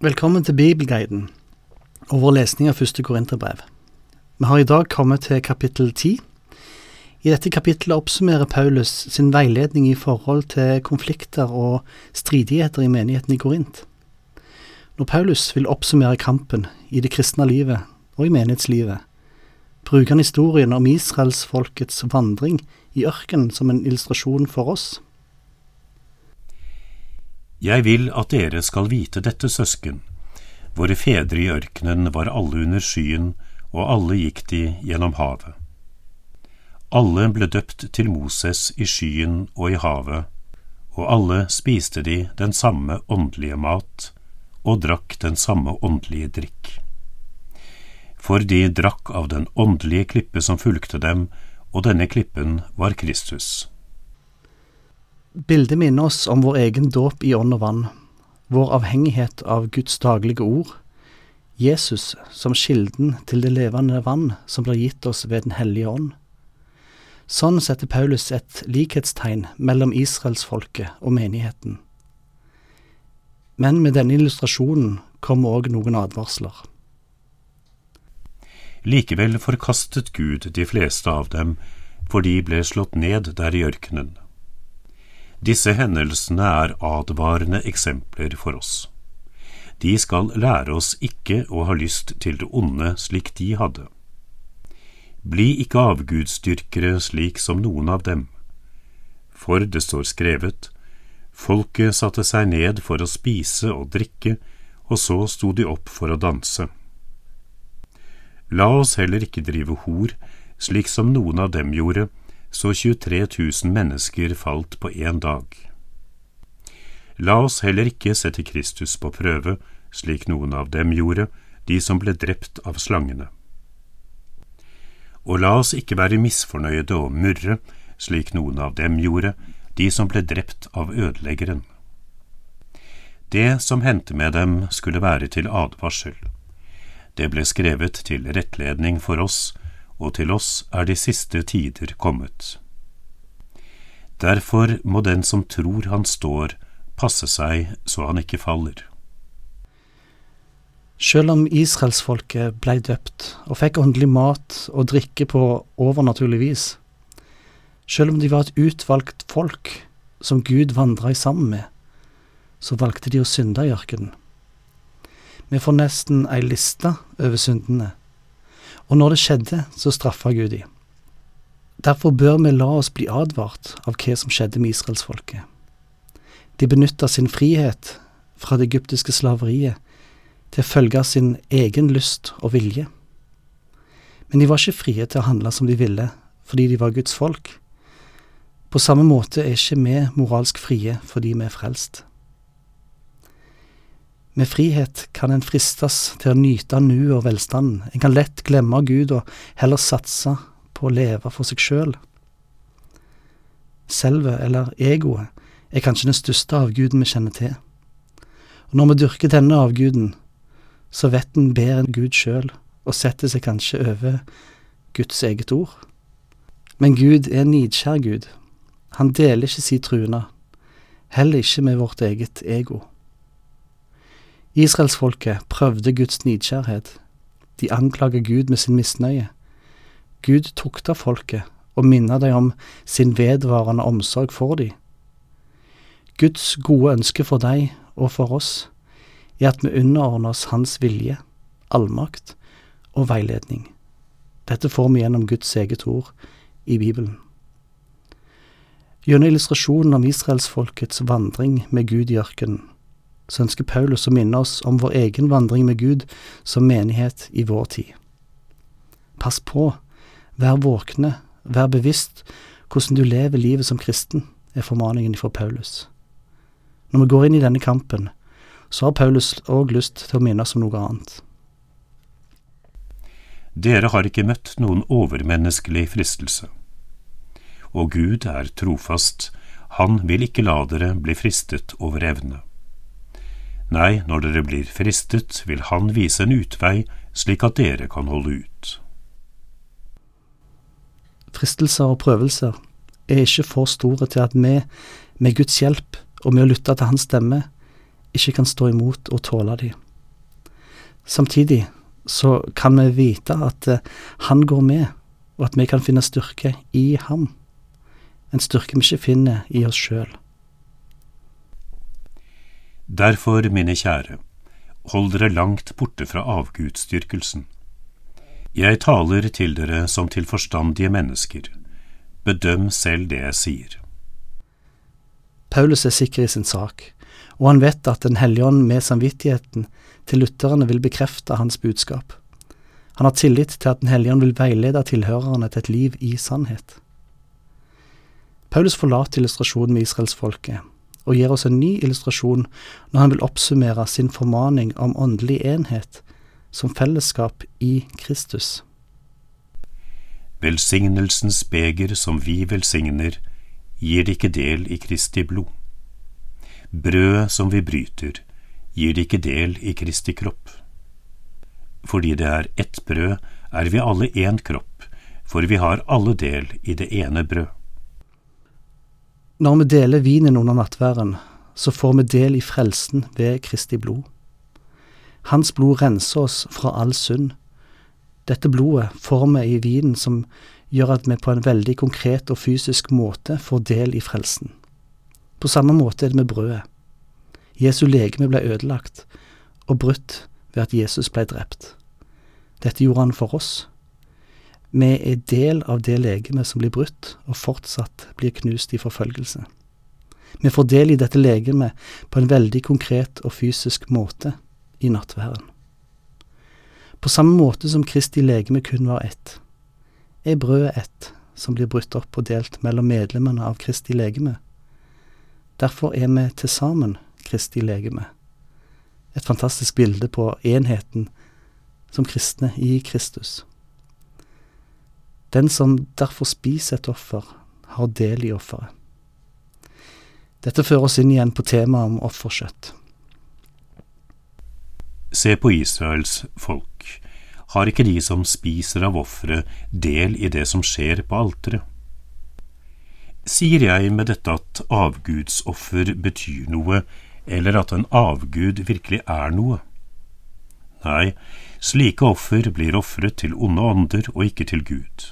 Velkommen til Bibelguiden og vår lesning av første Korinterbrev. Vi har i dag kommet til kapittel ti. I dette kapittelet oppsummerer Paulus sin veiledning i forhold til konflikter og stridigheter i menigheten i Korint. Når Paulus vil oppsummere kampen i det kristne livet og i menighetslivet, bruker han historien om israelsfolkets vandring i ørkenen som en illustrasjon for oss. Jeg vil at dere skal vite dette, søsken. Våre fedre i ørkenen var alle under skyen, og alle gikk de gjennom havet. Alle ble døpt til Moses i skyen og i havet, og alle spiste de den samme åndelige mat og drakk den samme åndelige drikk. For de drakk av den åndelige klippe som fulgte dem, og denne klippen var Kristus. Bildet minner oss om vår egen dåp i ånd og vann, vår avhengighet av Guds daglige ord, Jesus som kilden til det levende vann som blir gitt oss ved Den hellige ånd. Sånn setter Paulus et likhetstegn mellom israelsfolket og menigheten. Men med denne illustrasjonen kommer òg noen advarsler. Likevel forkastet Gud de fleste av dem, for de ble slått ned der i ørkenen. Disse hendelsene er advarende eksempler for oss. De skal lære oss ikke å ha lyst til det onde slik de hadde. Bli ikke avgudsdyrkere slik som noen av dem. For det står skrevet, folket satte seg ned for å spise og drikke, og så sto de opp for å danse. La oss heller ikke drive hor, slik som noen av dem gjorde, så 23 000 mennesker falt på én dag. La oss heller ikke sette Kristus på prøve, slik noen av dem gjorde, de som ble drept av slangene. Og la oss ikke være misfornøyde og murre, slik noen av dem gjorde, de som ble drept av ødeleggeren. Det som hendte med dem, skulle være til advarsel. Det ble skrevet til rettledning for oss, og til oss er de siste tider kommet. Derfor må den som tror han står, passe seg så han ikke faller. Selv om israelsfolket blei døpt og fikk åndelig mat og drikke på overnaturlig vis, selv om de var et utvalgt folk som Gud vandra sammen med, så valgte de å synde i ørkenen. Vi får nesten ei liste over syndene og når det skjedde, så straffa Gud de. Derfor bør vi la oss bli advart av hva som skjedde med israelsfolket. De benytta sin frihet fra det egyptiske slaveriet til å følge sin egen lyst og vilje. Men de var ikke frie til å handle som de ville, fordi de var Guds folk. På samme måte er ikke vi moralsk frie fordi vi er frelst. Med frihet kan en fristes til å nyte nuet og velstanden. En kan lett glemme Gud og heller satse på å leve for seg sjøl. Selv. Selvet, eller egoet, er kanskje den største avguden vi kjenner til. Og når vi dyrker denne avguden, så vet en bedre enn Gud sjøl, og setter seg kanskje over Guds eget ord. Men Gud er en nidkjær Gud. Han deler ikke si truende, heller ikke med vårt eget ego. Israelsfolket prøvde Guds nidkjærhet. De anklager Gud med sin misnøye. Gud tukta folket og minna dem om sin vedvarende omsorg for dem. Guds gode ønske for deg og for oss er at vi underordner oss Hans vilje, allmakt og veiledning. Dette får vi gjennom Guds eget ord i Bibelen. Gjennom illustrasjonen om israelsfolkets vandring med Gud i ørkenen så ønsker Paulus å minne oss om vår egen vandring med Gud som menighet i vår tid. Pass på, vær våkne, vær bevisst hvordan du lever livet som kristen, er formaningen fra Paulus. Når vi går inn i denne kampen, så har Paulus òg lyst til å minne oss om noe annet. Dere har ikke møtt noen overmenneskelig fristelse. Og Gud er trofast, han vil ikke la dere bli fristet over evne. Nei, når dere blir fristet, vil Han vise en utvei, slik at dere kan holde ut. Fristelser og prøvelser er ikke for store til at vi, med Guds hjelp og med å lytte til Hans stemme, ikke kan stå imot og tåle de. Samtidig så kan vi vite at eh, han går med, og at vi kan finne styrke i ham. En styrke vi ikke finner i oss sjøl. Derfor, mine kjære, hold dere langt borte fra avgudsdyrkelsen. Jeg taler til dere som til forstandige mennesker. Bedøm selv det jeg sier. Paulus er sikker i sin sak, og han vet at Den hellige ånd med samvittigheten til lytterne vil bekrefte hans budskap. Han har tillit til at Den hellige ånd vil veilede tilhørerne til et liv i sannhet. Paulus forlater illustrasjonen med israelsfolket, og gir oss en ny illustrasjon når han vil oppsummere sin formaning om åndelig enhet som fellesskap i Kristus. Velsignelsens beger som vi velsigner, gir det ikke del i Kristi blod. Brødet som vi bryter, gir det ikke del i Kristi kropp. Fordi det er ett brød, er vi alle én kropp, for vi har alle del i det ene brød. Når vi deler vinen under nattværen, så får vi del i frelsen ved Kristi blod. Hans blod renser oss fra all synd. Dette blodet får vi i vinen som gjør at vi på en veldig konkret og fysisk måte får del i frelsen. På samme måte er det med brødet. Jesu legeme ble ødelagt og brutt ved at Jesus ble drept. Dette gjorde han for oss. Vi er del av det legemet som blir brutt og fortsatt blir knust i forfølgelse. Vi får del i dette legemet på en veldig konkret og fysisk måte i nattværen. På samme måte som Kristi legeme kun var ett, er brødet ett som blir brutt opp og delt mellom medlemmene av Kristi legeme. Derfor er vi til sammen Kristi legeme. Et fantastisk bilde på enheten som kristne i Kristus. Den som derfor spiser et offer, har del i offeret. Dette fører oss inn igjen på temaet om offerkjøtt. Se på Israels folk. Har ikke de som spiser av offeret, del i det som skjer på alteret? Sier jeg med dette at avgudsoffer betyr noe, eller at en avgud virkelig er noe? Nei, slike offer blir ofret til onde ånder og ikke til Gud.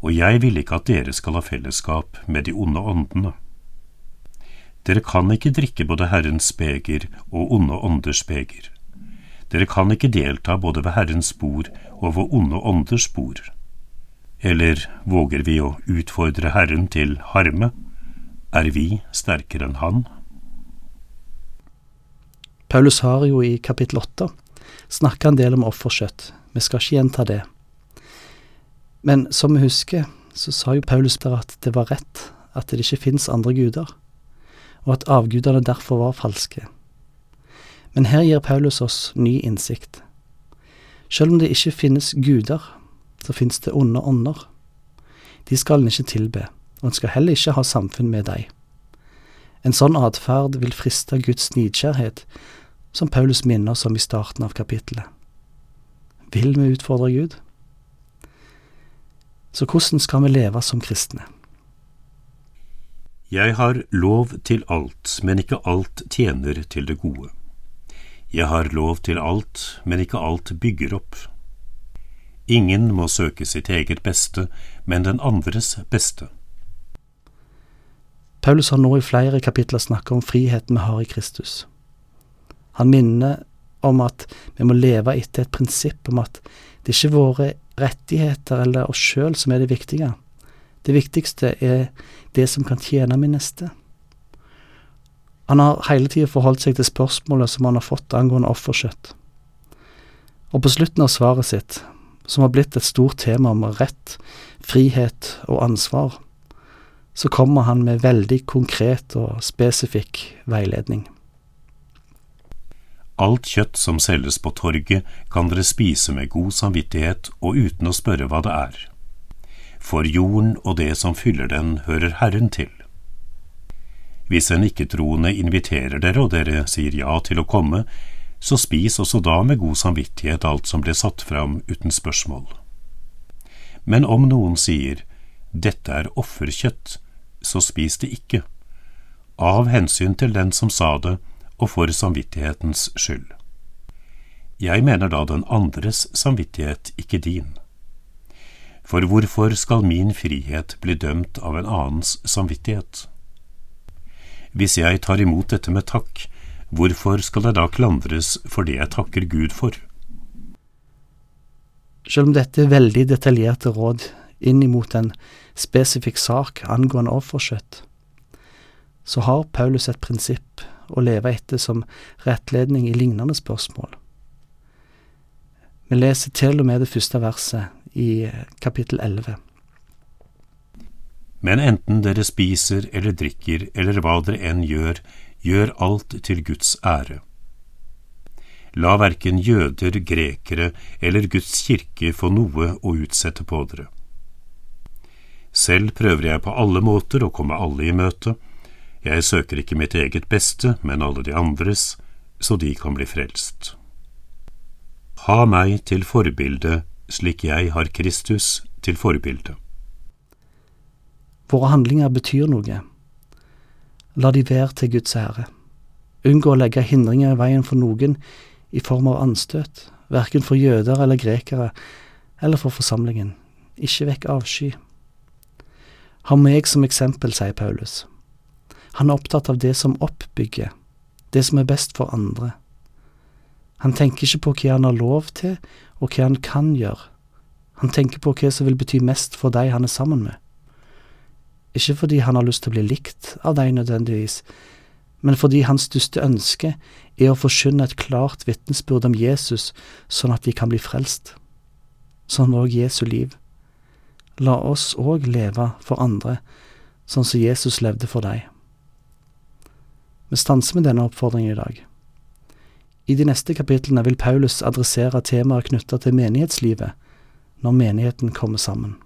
Og jeg vil ikke at dere skal ha fellesskap med de onde åndene. Dere kan ikke drikke både Herrens beger og onde ånders beger. Dere kan ikke delta både ved Herrens bord og ved onde ånders bord. Eller våger vi å utfordre Herren til harme? Er vi sterkere enn Han? Paulus har jo i kapittel åtte snakka en del om offerkjøtt. Vi skal ikke gjenta det. Men som vi husker, så sa jo Paulus der at det var rett at det ikke fins andre guder, og at avgudene derfor var falske. Men her gir Paulus oss ny innsikt. Selv om det ikke finnes guder, så finnes det onde ånder. De skal en ikke tilbe, og en skal heller ikke ha samfunn med dem. En sånn atferd vil friste Guds nidkjærhet, som Paulus minner oss om i starten av kapittelet. Vil vi utfordre Gud? Så hvordan skal vi leve som kristne? Jeg har lov til alt, men ikke alt tjener til det gode. Jeg har lov til alt, men ikke alt bygger opp. Ingen må søke sitt eget beste, men den andres beste. Paulus har nå i flere kapitler snakket om friheten vi har i Kristus. Han minner om at vi må leve etter et prinsipp om at det ikke er våre rettigheter eller oss sjøl som er det viktige. Det viktigste er det som kan tjene min neste. Han har hele tida forholdt seg til spørsmålet som han har fått angående offerskjøtt. Og på slutten av svaret sitt, som har blitt et stort tema om rett, frihet og ansvar, så kommer han med veldig konkret og spesifikk veiledning. Alt kjøtt som selges på torget, kan dere spise med god samvittighet og uten å spørre hva det er. For jorden og det som fyller den, hører Herren til. Hvis en ikke-troende inviterer dere og dere sier ja til å komme, så spis også da med god samvittighet alt som ble satt fram uten spørsmål. Men om noen sier dette er offerkjøtt, så spis det ikke, av hensyn til den som sa det, og for samvittighetens skyld. Jeg mener da den andres samvittighet, ikke din. For hvorfor skal min frihet bli dømt av en annens samvittighet? Hvis jeg tar imot dette med takk, hvorfor skal det da klandres for det jeg takker Gud for? Selv om dette er veldig detaljerte råd inn imot en spesifikk sak angående offerskjøtt, så har Paulus et prinsipp å leve etter som rettledning i lignende spørsmål. Vi leser til og med det første verset i kapittel 11. Men enten dere spiser eller drikker eller hva dere enn gjør, gjør alt til Guds ære. La verken jøder, grekere eller Guds kirke få noe å utsette på dere. Selv prøver jeg på alle måter å komme alle i møte. Jeg søker ikke mitt eget beste, men alle de andres, så de kan bli frelst. Ha meg til forbilde slik jeg har Kristus til forbilde. Våre handlinger betyr noe. La de være til Guds ære. Unngå å legge hindringer i veien for noen i form av anstøt, verken for jøder eller grekere, eller for forsamlingen. Ikke vekk avsky. Ha meg som eksempel, sier Paulus. Han er opptatt av det som oppbygger, det som er best for andre. Han tenker ikke på hva han har lov til, og hva han kan gjøre. Han tenker på hva som vil bety mest for de han er sammen med. Ikke fordi han har lyst til å bli likt av deg nødvendigvis, men fordi hans største ønske er å forkynne et klart vitnesbyrd om Jesus, sånn at de kan bli frelst. Sånn var òg Jesu liv. La oss òg leve for andre, sånn som Jesus levde for deg. Vi stanser med denne oppfordringen i dag. I de neste kapitlene vil Paulus adressere temaer knytta til menighetslivet, når menigheten kommer sammen.